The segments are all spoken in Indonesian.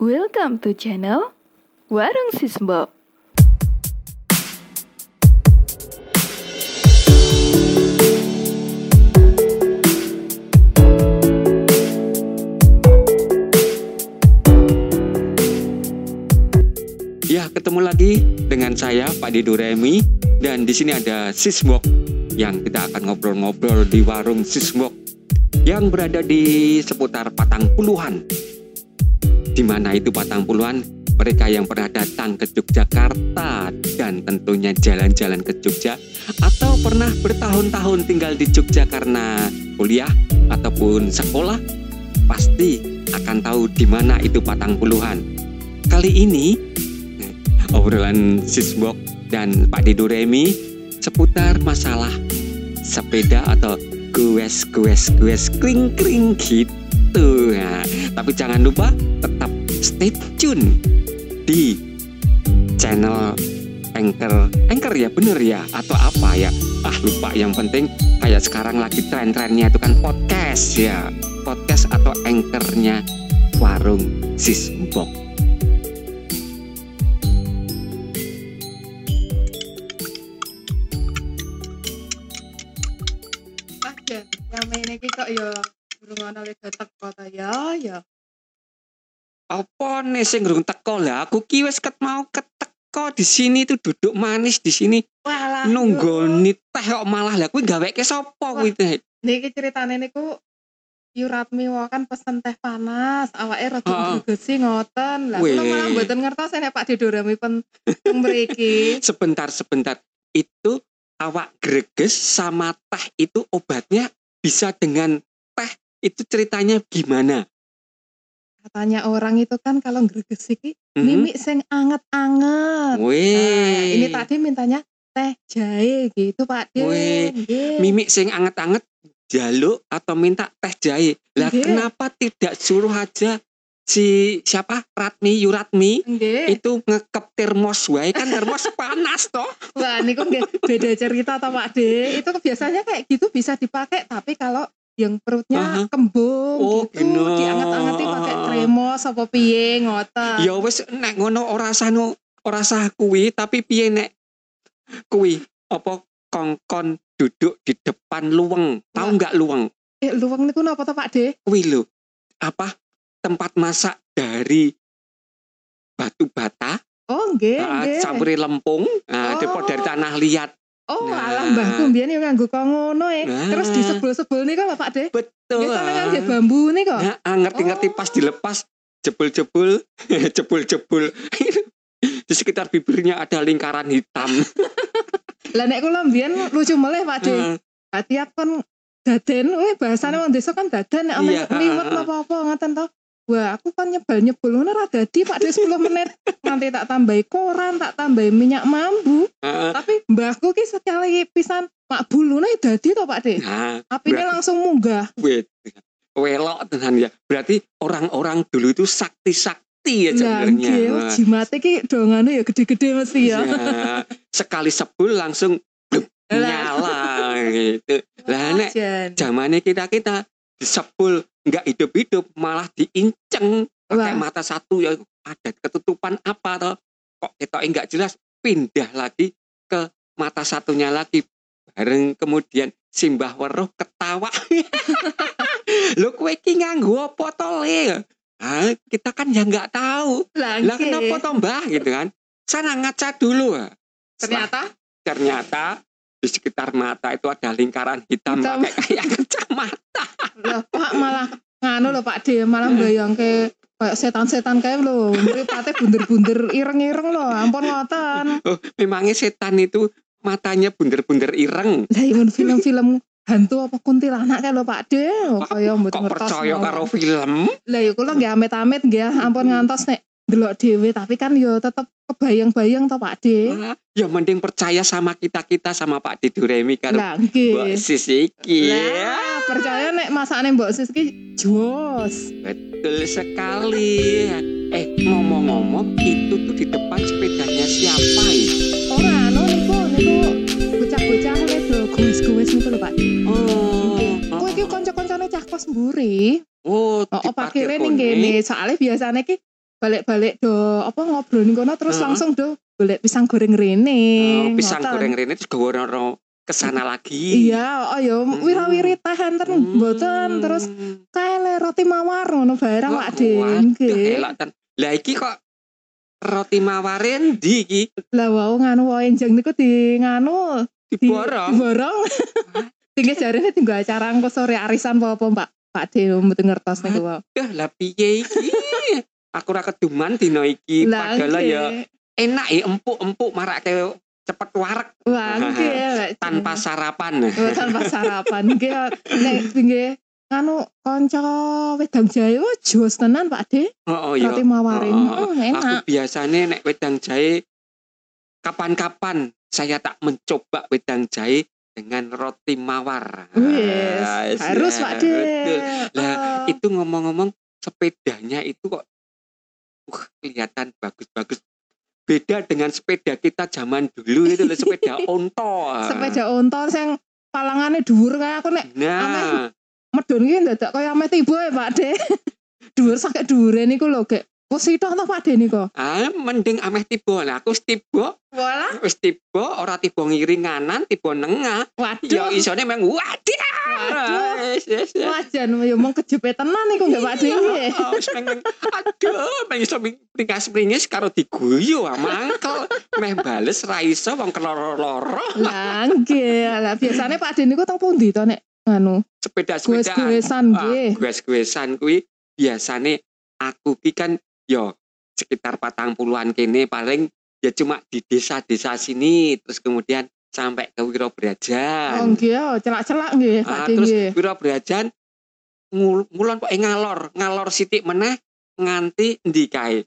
Welcome to channel Warung Sisbo. Ya, ketemu lagi dengan saya Pak Dido Remi dan di sini ada Sisbok yang kita akan ngobrol-ngobrol di warung Sisbok yang berada di seputar Patang Puluhan. Di mana itu Patang Puluhan? Mereka yang pernah datang ke Yogyakarta dan tentunya jalan-jalan ke Jogja atau pernah bertahun-tahun tinggal di Jogja karena kuliah ataupun sekolah pasti akan tahu di mana itu Patang Puluhan. Kali ini obrolan Sisbok dan Pak Dido Remi seputar masalah sepeda atau gues gues gues kring kring gitu. Nah, tapi jangan lupa tetap stay tune di channel Anchor. Anchor ya bener ya? Atau apa ya? Ah lupa. Yang penting kayak sekarang lagi tren-trennya itu kan podcast ya. Podcast atau anchornya warung Jan, yang iki kok ya ngrungokno wis teko ta ya ya. apa nih sing ngurung teko lah aku ki wis ket mau keteko di sini tuh duduk manis di sini Walah. nunggoni teh kok malah lah kuwi gaweke sapa kuwi teh Niki ceritane niku Yuratmi kan pesen teh panas, awake rada Heeh. grogesi ngoten. Lah kula malah mboten ngertos nek Pak Didorami pen teng mriki. sebentar sebentar itu awak greges sama teh itu obatnya bisa dengan itu ceritanya gimana Katanya orang itu kan kalau grogesi iki Mhm. mimik sing anget-anget. Wih. Nah, ini tadi mintanya teh jahe gitu Pak De. Nggih. mimik sing anget-anget jaluk atau minta teh jahe lah kenapa tidak suruh aja si siapa Ratmi Yuratmi Nggih. itu ngekep termos wae kan termos panas toh Wah, ini kok beda cerita toh Pak De. Itu biasanya kayak gitu bisa dipakai, tapi kalau yang perutnya Aha. kembung Oh, gitu, bener. dianget-angetin pakai tremos apa piye ngoten. ya wis nek ngono ora sanu ora sah kuwi tapi piye nek kuwi apa kongkon duduk di depan luweng tahu Wah. nggak luweng Eh, luweng niku napa toh Pak De? kuwi lho apa tempat masak dari batu bata Oh, nggih, ah, nggih. campuri lempung ah, Oh. dari tanah liat Oh, Nah. alah mbahku mbiyen yo nganggo kok ngono eh. Nah. Terus disebul-sebul niku lho Pak De. betul Nggih sampe nganggo bambu niku. Nah, ah, ngerti-ngerti Oh. pas dilepas jebul-jebul jebul-jebul di sekitar bibirnya ada lingkaran hitam Lah nek kula mbiyen lucu meleh Pak De. Lah tiap kon daden, weh bahasane wong desa kan daden nek ame Iya, liwet apa-apa ngoten to. Wah, aku kan nyebal-nyebul ngono ra dadi Pak De 10 menit. Nanti tak tambahi koran, tak tambahi minyak mambu. ah, Tapi mbahku ki sekali pisan mak bulune dadi to Pak De. nah Apine langsung munggah. wait welok tenan ya berarti orang-orang dulu itu sakti-sakti ya sebenarnya Wah, jimate ki dongane ya gede-gede mesti ya. ya, sekali sebul langsung nyala gitu lah nek Jan. zamannya kita kita disebul nggak hidup-hidup malah diinceng. Pakai mata satu ya ada ketutupan apa toh? Kok kita nggak jelas pindah lagi ke mata satunya lagi. Bareng kemudian simbah weruh ketawa. Lu kue ki nganggo apa to le? Ah kita kan ya nggak tahu. Lah lah kenapa toh mbah? Gitu kan. Sana ngaca dulu ah. Setelah- Ternyata ternyata di sekitar mata itu ada lingkaran hitam, Hitam. pakai kayak kacamata Lah, Pak malah nganu lho Pak De, malah bayangke kayak setan-setan kayak lho, mripate bunder-bunder ireng-ireng lho, ampun ngoten. oh, memangnya setan itu matanya bunder-bunder ireng? Lah imun film-film hantu apa kuntilanak kayak lho Pak De, kaya mboten ngertos. percaya karo film? Lah ya kula nggih amit-amit nggih, ampun ngantos nek delok dhewe tapi kan ya tetep kebayang-bayang to Pak De. Ah, ya mending percaya sama kita kita sama Pak Didu Remi karo Mbak nggih. Sis iki Lah, percaya nek masakane Mbok Sis ki jos. betul sekali eh ngomong-ngomong itu tuh di depan sepedanya siapa ya Ora anu niku niku bocah-bocah niku gowes-gowes niku lho Pak. oh Kowe iki kanca-kancane cah kos mburi. oh Oh, di oh ning kene. Soale biasane ki balik-balik do apa ngobrol ning kono terus Heeh. langsung do golek pisang goreng rene. Oh, pisang ngoten. goreng rene terus gawe ke sana lagi. Iya, oh ya Hmm. wira-wiri tahan ten Hmm. mboten terus kae roti mawar ngono barang Wah, Pak De. waduh, Nggih. elok ten. Lah iki kok roti mawarin di iki Lah wau nganu wae enjang niku di nganu di diborong. Diborong. Tinggal jarene tinggal acara engko sore arisan apa Pak Pak De mboten ngertos niku wae. Dah lah piye iki? Aku ra keduman dina iki. Padahal ya enak ya empuk-empuk marake cepet warek Wah, tanpa sarapan. Oh, tanpa sarapan. Nggih nek nggih nganu kanca wedang jahe oh jos tenan Pak De Oh, oh ya. roti mawarin. Oh, oh, Aku enak. biasanya nek wedang jahe kapan-kapan saya tak mencoba wedang jahe dengan roti mawar. Wis, Ah, yes, harus ya, Pak De betul. Lah, Oh. Itu ngomong-ngomong sepedanya itu kok uh, kelihatan bagus-bagus. Beda dengan sepeda kita zaman dulu itu loh, sepeda onto. sepeda ontor sing palangane dhuwur kae aku nek Nah, medun ki dadak kaya ame tiba ya Pak De dhuwur sakit dhuwure niku lho gek posito to Pak De niku ah, mending ameh tiba. Nah, aku wis tiba, wala wis tiba, ora tiba ngiringanan, tiba nengah. Ya waduh isone meng. Waduh. Yes, yes, yes. wajan ya mong kejepit tenan niku gak Pak De nggih. Oh, wis meng aduh, meng iso pringkas-pringis karo diguyu ah, mangkel. Meh bales ra iso wong keloro-loro. Lah nggih, lah biasane Pak De niku teng pundi to nek anu Sepeda-sepedaan. goes-goesan Ah, nggih. Gues-guesan kuwi biasane aku ki kan yo sekitar patang puluhan kene paling ya cuma di desa-desa sini terus kemudian sampai ke Wiro Oh Brajan. nggih, oh, celak-celak nggih Pak Ah, terus. Wiro Brajan ngulon kok ngalor, ngalor sithik meneh nganti endi kae.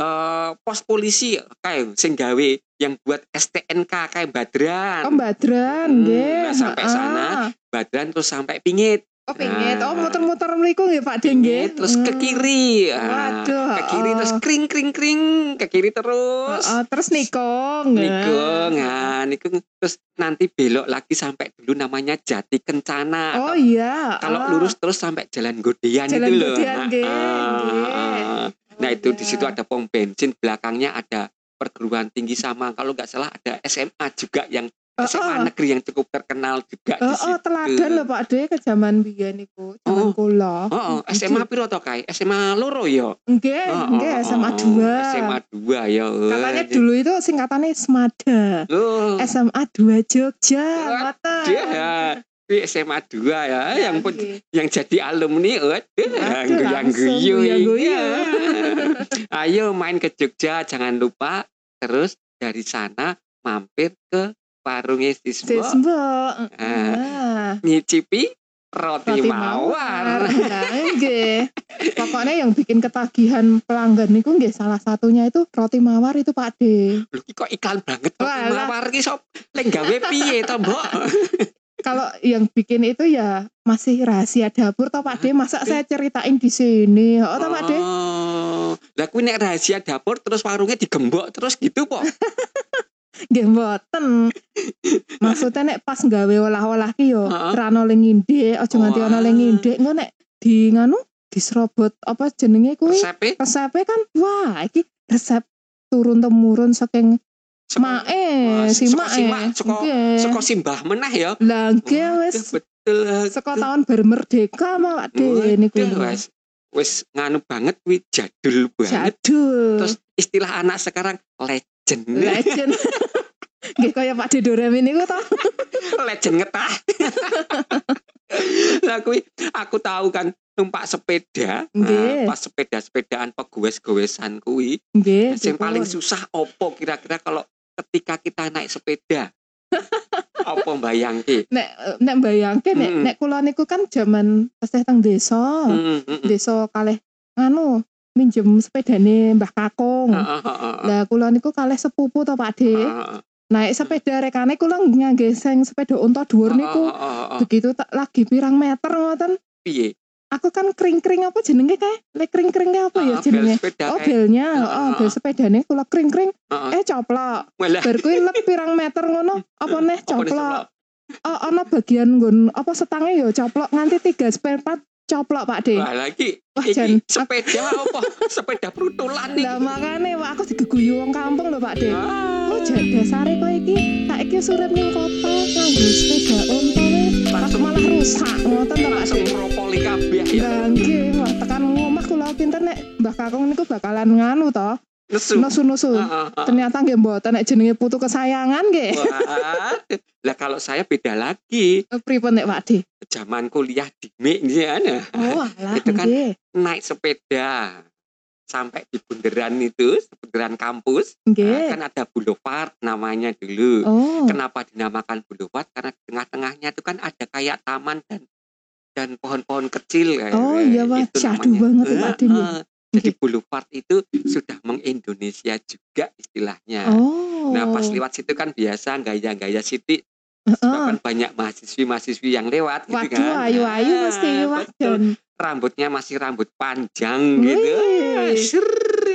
Eh pos polisi kae sing gawe yang buat STNK kae Badran. Oh Badran Hmm, nggih. nah, sampai Ah. sana. Badran terus sampai Pingit. Oh pingit. Oh Nah. muter-muter mriku nggih Pak De nggih. Pingit terus ke Hmm. kiri. Ah, Waduh, ke kiri oh. terus kring kring kring ke kiri terus. Oh, oh, terus nikung. Nikung, nah, nikung terus nanti belok lagi sampai dulu namanya Jati Kencana. Oh iya. Kalau oh. lurus terus sampai Jalan Godean Jalan itu loh. Godean, Nah, ah, ah. Nah Oh, itu di iya. situ ada pom bensin, belakangnya ada perguruan tinggi sama kalau nggak salah ada SMA juga yang Oh, SMA oh. negeri yang cukup terkenal juga di Oh, oh situ. teladan lho Pak De ke zaman biyen niku, zaman Oh. kula. Oh, oh, SMA piro to kai? SMA loro ya? Nggih, Oh, nggih oh, SMA oh, 2. SMA 2 ya. Katanya dulu itu singkatannya SMADA. Oh, SMA 2 Jogja, Waduh, ngoten. ya. Ini SMA 2 ya, yang pun Nggih. yang jadi alumni waduh yang guyu guyu-guyu. ayo main ke Jogja jangan lupa terus dari sana mampir ke Sisbo. Ah. Nah, nyicipi roti, roti mawar, Nah, nggih. Pokoknya yang bikin ketagihan pelanggan niku nggih salah satunya itu roti mawar itu Pak De. Lho, iki kok iklan banget roti Walah. mawar ki sop lek gawe piye to mbok Kalau yang bikin itu ya masih rahasia dapur toh Pak De. Masa saya ceritain di sini? Oh toh Pak De. oh lah kuwi nek rahasia dapur terus warungnya digembok terus gitu po Nggih mboten. Maksudnya nek pas gawe olah-olah ki yo rano ling ngindek, aja nganti ana ling ngindek. Engko nek di nganu diserobot apa jenenge kuwi? Resepe resepnya kan wah iki resep turun temurun saking mae si mae mak, saka- simbah meneh ya. Lah nggih wis. betul. Saka tahun bermerdeka mah Pak De niku Waduh, wis. Wis nganu banget kuwi jadul banget. Jadul. Terus istilah anak sekarang legend legend. Nggih kaya Pak Doremi niku to legend ngetah. Lah kuwi aku tahu kan numpak sepeda. Nah, pas sepeda-sepedaan pegowes-gowesan kuwi nggih paling susah opo kira-kira kalau ketika kita naik sepeda? Opo bayangke nek nek bayangke nek Mm-mm. nek kula niku kan zaman tesih teng desa. Mm, mm, mm. desa kalih anu minjem sepedane Mbah Kakung. Ah, ah, ah, ah, lah kula niku kalih sepupu to Pak De naik sepeda rekane kula ngangge sing sepeda unta dhuwur niku. begitu tak lagi pirang meter ngoten. Piye? Aku kan kring-kring apa jenenge kae? Lek kring-kringnya apa ya jenenge? sepeda oh belnya ah, bel sepedane kula kring-kring. Eh coplok. Bar kuwi lep pirang meter ngono apa neh coplok? Oh ana bagian nggon apa setange ya coplok nganti tiga spare part coplok Pak De. Wah lagi Wah, jan- sepeda apa? sepeda prutulan nih. Lah makane wah aku diguguyu wong kampung lho Pak. Ah, Oh jan dasare kok iki saiki surip ning kota nganggo sepeda onto Langsung- malah rusak ngoten to Pak De. propoli kabeh ya. Lah nggih, wah tekan omah kula pinter nek Mbah Kakung niku bakalan nganu to, Nesu. nusu-nusu. Ah, ah, ah. Ternyata nggih mboten nek jenenge putu kesayangan nggih. Lah kalau saya beda lagi. Pripun nek Pak De? Zaman kuliah di MIK ana. Oh alah Itu kan nggih. naik sepeda sampai di bundaran itu, bundaran kampus, Nggih. nah, kan ada boulevard namanya dulu. Oh. Kenapa dinamakan boulevard? Karena di tengah-tengahnya itu kan ada kayak taman dan dan pohon-pohon kecil kayak Oh iya Pak, syahdu banget ya, Eh, Pak Din. Jadi boulevard itu sudah mengindonesia juga istilahnya. Oh. Nah pas lewat situ kan biasa gaya-gaya Heeh. bahkan banyak mahasiswi-mahasiswi yang lewat gitu Waduh, kan. ayu-ayu Ah, mesti betul. wadon. Rambutnya masih rambut panjang gitu. Wih. Ser.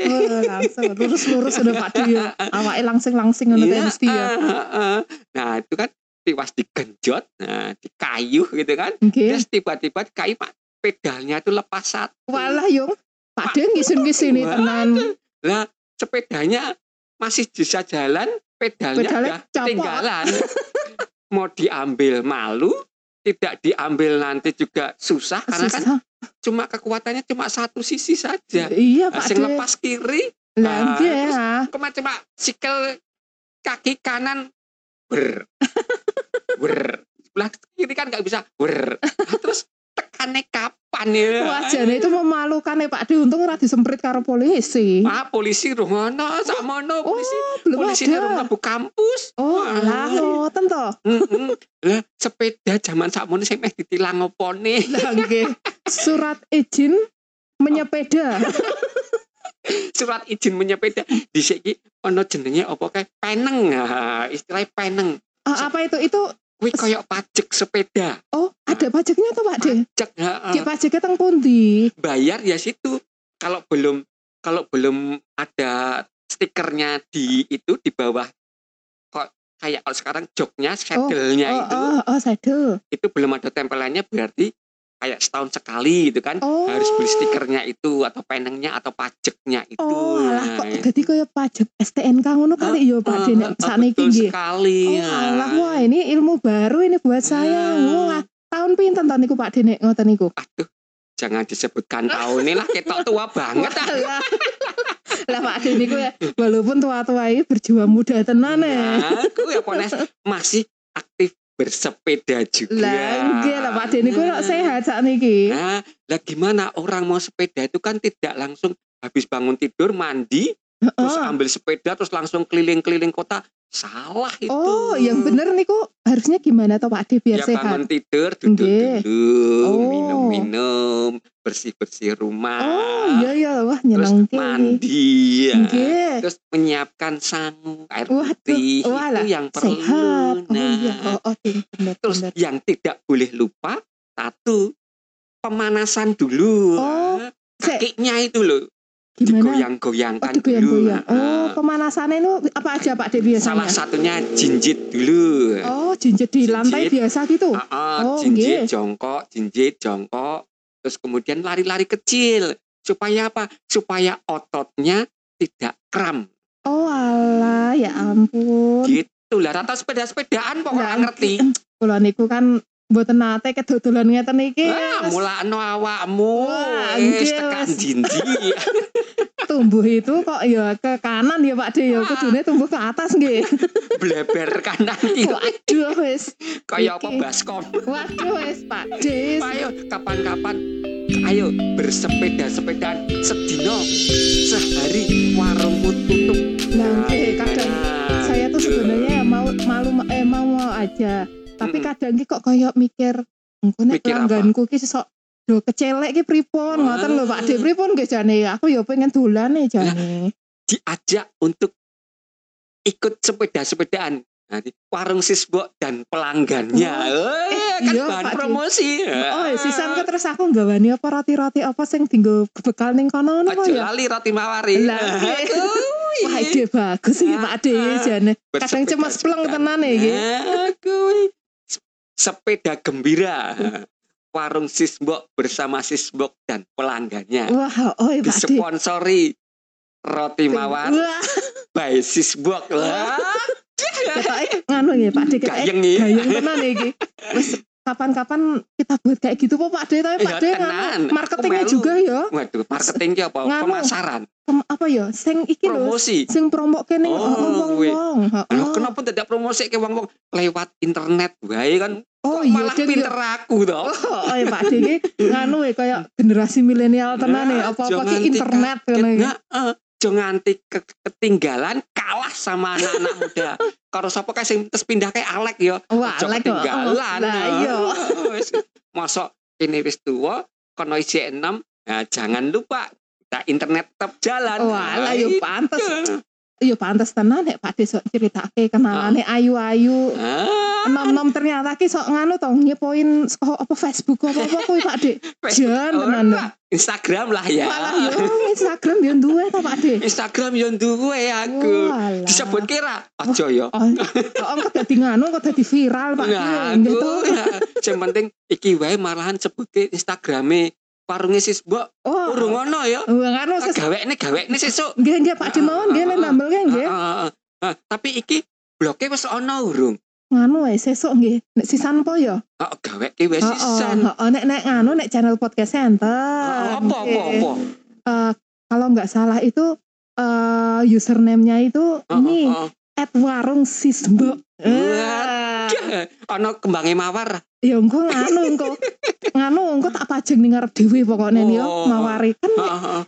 Oh, langsung lurus-lurus udah Pak ya. Awake langsing-langsing ngono kayak Iya, mesti ya. ah, ah, ah. Nah itu kan tiwas digenjot, nah dikayuh gitu kan. Nggih. Terus tiba-tiba kayu pak pedalnya itu lepas satu. Walah yung Pak De ngisin-ngisini tenan. Lah sepedanya masih bisa jalan, pedalnya, Pedalnya udah copot. tinggalan. Mau diambil malu, tidak diambil nanti juga susah karena kan cuma kekuatannya cuma satu sisi saja. Iya Nah, Pak sing lepas kiri, Lah Nah, terus- ya. cuma cuma sikel kaki kanan ber ber sebelah kiri kan nggak bisa ber Nah, terus tekannya kapan ya Wah jane itu memalukan ya Pak De. Untung ora disemprit karo polisi. ah polisi rumana sakmono polisi Oh, belum polisi ada. rumah bu kampus Oh, Ah. alah ngoten to. Mm-mm. lah sepeda zaman sakmono sing meh ditilang opone Lah nggih. Surat izin menyepeda. surat izin menyepeda dhisik iki ana jenenge apa kae peneng istilahnya peneng Ah, apa itu? Itu kuwi koyo pajak sepeda oh, ada pajaknya tuh Pak De. pajak heeh. Ki pajaknya teng pundi? bayar ya situ kalau belum kalau belum ada stikernya di itu di bawah kok kayak kalau sekarang joknya saddle-nya Oh, itu oh, oh, saddle. itu belum ada tempelannya berarti kayak setahun sekali gitu kan Oh. harus beli stikernya itu atau penengnya atau pajaknya itu Oh, alah kok Nah, dadi kaya pajak STNK ngono kali ya Pak De nek Ah, sakniki nggih. sekali Oh, ya. alah wah ini ilmu baru ini buat saya. Hmm. Wah, tahun pinten tahun niku Pak De nek ngoten niku? aduh jangan disebutkan tahun ini lah ketok tua banget ah. Walah. Lah Pak De niku ya walaupun tua-tua ini berjiwa muda tenan ya. Nah, aku ya pones masih bersepeda juga. Lah nggih lah Pak De niku kok sehat sakniki. Nah, lah gimana orang mau sepeda itu kan tidak langsung habis bangun tidur mandi terus Heeh. ambil sepeda terus langsung keliling-keliling kota. Salah itu. Oh, yang bener niku harusnya gimana toh Pak De biar ya sehat? bangun tidur duduk dulu, Oh. minum-minum, bersih-bersih rumah. Oh, iya iya wah Terus nyenengke. mandi ya. Nggih. Terus menyiapkan sangu, air Waduh, putih walah, itu yang perlu. Sehat. Oh Nah, iya, oh, oh bener Terus bener. yang tidak boleh lupa satu pemanasan dulu. Oh, Ah, Sek, kakinya itu loh gimana? digoyang-goyangkan Oh, digoyang-goyang. dulu. Oh, Ah, pemanasannya itu apa aja Pak De biasanya? salah satunya jinjit dulu. Oh, jinjit di lantai Jinjit. biasa gitu. Ah, ah, Oh, jinjit nggih. jongkok, jinjit jongkok, terus kemudian lari-lari kecil supaya apa? Supaya ototnya tidak kram. Oh, alah, ya ampun. Gitu lah. Rata sepeda-sepedaan pokoknya ngerti. Kula niku kan mboten nate kedodolan ngeten iki. Ah, mulakno awakmu Wah, wis nggih, tekan jinji. Tumbuh itu kok ya ke kanan ya Pak De ya Ah. kudune tumbuh ke atas nggih. Bleber kanan iki Waduh wis. kaya apa baskom. Waduh wis Pak De. Ayo kapan-kapan ayo bersepeda-sepedaan sedino sehari warungmu tutup. Kadang Nah, saya tuh gitu. sebenarnya mau malu eh mau aja. Tapi Mm-mm. kadang ki kok kayak mikir engko nek apa? pelangganku ki sok do kecelek ki pripun ngoten lho Pak De pripun nggih jane aku ya pengen dolan nih jane. diajak untuk ikut sepeda-sepedaan. Nanti warung sisbok dan pelanggannya. Eh, kan iya, bahan Pak Di. promosi. Oh, sisan ke terus aku nggawani apa roti-roti apa sing tinggal bekal ning kono Aja ya. lali roti mawari. Lah, nggih. Aduh, Wah, ide bagus iki Pak De Ah, jane. Kadang cemas pleng tenan iki. Aku sepeda gembira. warung Sisbok bersama Sisbok dan pelanggannya. Wah, oh. Disponsori roti mawar Wah, by Sisbok. Ketoke nganu ya Pak ketoke gayeng ya. gayeng tenan iki. Wis kapan-kapan kita buat kayak gitu po Pak De tapi Pak Iya, De Aku marketingnya juga ya. Waduh, marketing ki apa? Nganu. Pemasaran, Kem- apa ya sing iki lho promosi. sing promo kene Oh, wong-wong. Heeh. kenapa tidak promosi ke wong-wong lewat internet wae kan? Oh iya malah pinter ya. aku toh. Oh, oh ya Pak De iki nganu ya kayak generasi milenial tenan ya Nah, apa-apa ki internet dikaget, ngono Nah, jangan nganti ke- ketinggalan kalah sama anak-anak muda. Kalau sapa kae sing terus pindah kayak Alek ya. Wah, Ojo Alek ketinggalan. Lah iya. Wis, Mosok kene wis tuwa kono isi 6. Nah, jangan lupa kita internet tetap jalan. Wah, lah Nah, yo pantes. Yo pantes tenan nek Pak De sok critakake kenalane ayu-ayu. Ah, Nom-nom ternyata ki sok nganu to nyepoin saka apa Facebook apa-apa kuwi Pak De. Jan Oh, tenan. Instagram lah ya. Walah yo Instagram yo duwe to Pak De. Instagram yo duwe aku. Disebut kira aja ya. Oh, kok engko dadi nganu kok dadi viral Pak. Nah, Nggih aku, to. ya, penting iki wae malahan sebutke Instagrame warungnya sisbok Oh. urung ono ya. Wah, nganu ses Gawekne gawekne sesuk. nggih nggih Pak De mawon nggih nek nambel nggih nggih. Ah, ah, ah. Ah, tapi iki bloke wis ono urung. Nganu wae sesuk nggih. Nek sisan po ya. Oh, gaweke wis sisan. heeh, nek nek nganu nek channel podcast center. Oh, apa apa apa. Eh, kalau nggak salah itu eh username-nya itu Oh, ini oh, oh. at warung sisbo. Wah. Ono kembange mawar. Ya engko nganu engko nganu engko tak pajeng ning ngarep dhewe pokoknya nih yo Oh. mawari kan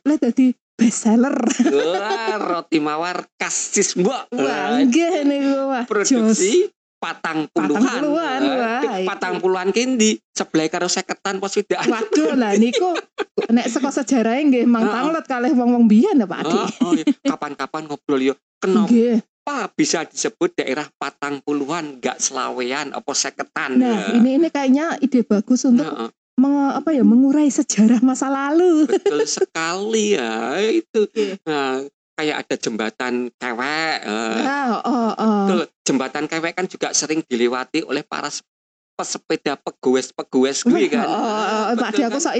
lek dadi best seller. Wah, roti mawar khas sisbok. Wah, nggih niku wah. produksi patang puluhan, Patang puluhan, Eh, wah, patang puluhan kindi sebelah karo seketan pos widak Waduh lah niku nek saka sejarahnya nggih mang tanglet kalih wong-wong biyen ya Pak Adi. Oh, oh, iya. kapan-kapan ngobrol yo kenapa bisa disebut daerah patang puluhan gak selawean apa seketan Nah, ya. ini ini kayaknya ide bagus untuk Heeh, menge- apa ya mengurai sejarah masa lalu. betul sekali ya itu Oke. nah, kayak ada jembatan kewek Nah, oh, oh. betul. jembatan kewek kan juga sering dilewati oleh para se- pesepeda pegoes-pegoes gue kan Oh, oh, oh, De aku kan? sok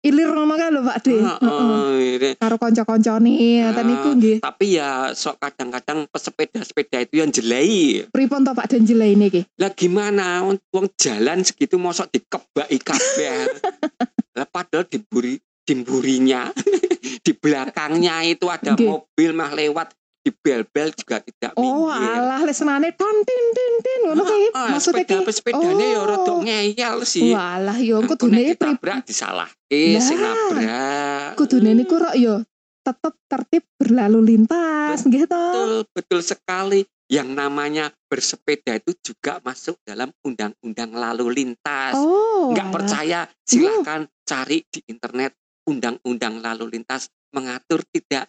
ilir ngono kan lho Pak De. Heeh. Karo kanca-kancane ngoten Ah. niku nggih. tapi ya sok kadang-kadang pesepeda-sepeda itu yang jelai Pripun to Pak Den jelaine iki? lah gimana wong jalan segitu mosok dikebaki kabeh lah padahal diburi dimburinya di belakangnya itu ada Nggih. mobil mah lewat di bel-bel juga tidak Oh, minggir alah les senane ton tin tin tin ngono. Ah, Maksudnya ki. sepeda sepedanya ya Oh. rada ngeyel sih Walah kudune pri ditabrak disalah eh sing Lah. nabrak kudune niku rok yo tetep tertib berlalu lintas nggih to. betul betul sekali yang namanya bersepeda itu juga masuk dalam undang-undang lalu lintas Oh. nggak alah. percaya silahkan cari di internet undang-undang lalu lintas mengatur tidak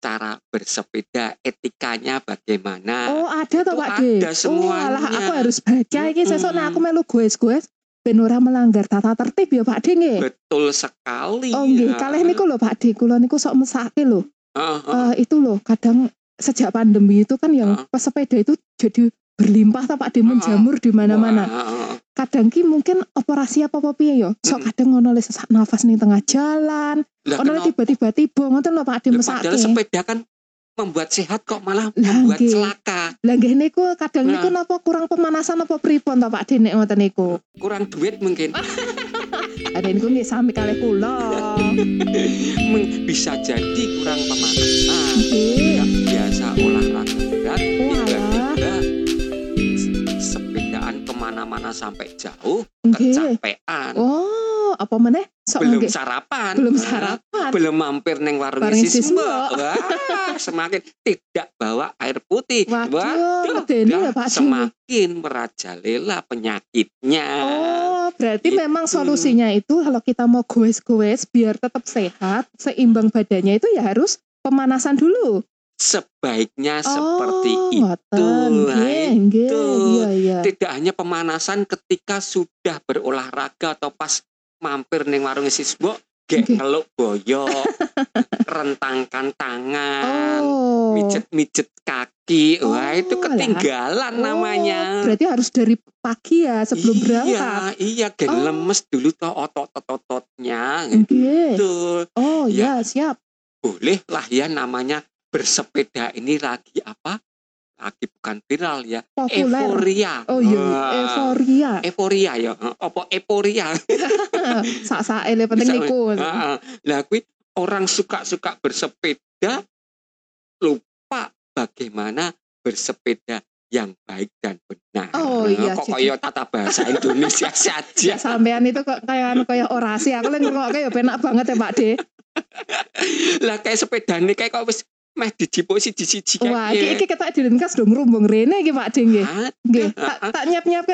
cara bersepeda etikanya bagaimana Oh, ada to Itu Pak De. ada Oh, alah semuanya. aku harus baca sesuk nek Mm-mm. aku melu goes-goes ben ora melanggar tata tertib ya Pak De nggih. betul sekali Oh nggih, ya. kalih niku lho Pak De, kula niku sok mesake lho. Ah, ah, Eh, itu loh kadang sejak pandemi itu kan yang Ah. pesepeda itu jadi berlimpah tak Pak De menjamur di mana-mana. Kadang ki mungkin operasi apa apa piye yo. Sok Mm-mm. kadang ngono le sesak nafas ning tengah jalan. Ono tiba-tiba tiba ngoten lho Pak De mesake. padahal sepeda kan membuat sehat kok malah Lah, membuat celaka Lah nggih niku kadang Nah. niku napa kurang pemanasan apa pripun ta Pak De nek ngoten niku. kurang duit mungkin Ada niku nggih sami kalih kula. Bisa jadi kurang pemanasan. Ke mana-mana sampai jauh Nggih. kecapean Oh, apa meneh? Sok belum nggih. sarapan Belum sarapan. belum mampir neng warung sismo Sismo. wah semakin tidak bawa air putih Waduh, medeni ya, Pak semakin merajalela penyakitnya Oh, berarti Gitu. memang solusinya itu kalau kita mau goes-goes biar tetap sehat, seimbang badannya itu ya harus pemanasan dulu. Sebaiknya seperti oh, itu ngoten. Nah, itu. iya iya. tidak hanya pemanasan ketika sudah berolahraga atau pas mampir neng warung sisbo gek Nggih. ngeluk boyok, rentangkan tangan, Oh. mijet-mijet kaki. Wah, itu Oh, ketinggalan Oh, namanya. Berarti harus dari pagi ya sebelum iya, berangkat. Iya, gen Oh. lemes dulu toh otot-ototnya gitu. Oh Ya. ya, siap. Boleh lah ya namanya bersepeda ini lagi apa? Lagi bukan viral ya. Populer. Euforia. Oh iya, Wah. euforia. Euforia ya. Apa euforia? Sak-sak ele penting niku. Heeh. Lah kuwi orang suka-suka bersepeda lupa bagaimana bersepeda yang baik dan benar. Oh, iya, Kok kaya tata bahasa Indonesia saja. Ya sampean itu kok kayak anu kayak orasi. Aku lagi ngrungokke ya penak banget ya Pak De. lah kayak sepeda nih kayak kok wis meh dijipuk siji-siji kayak Wah, iki iki ketak diringkas dong rumbung rene iki Pak De nggih. Nggih, tak tak nyap-nyap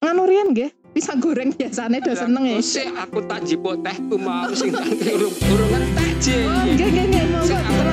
nganu riyen nggih. Pisang goreng biasane do seneng ya. Sik aku tak jipuk tehku mau sing tak urung urung entek, Jeng. Oh, nggih nggih nggih, monggo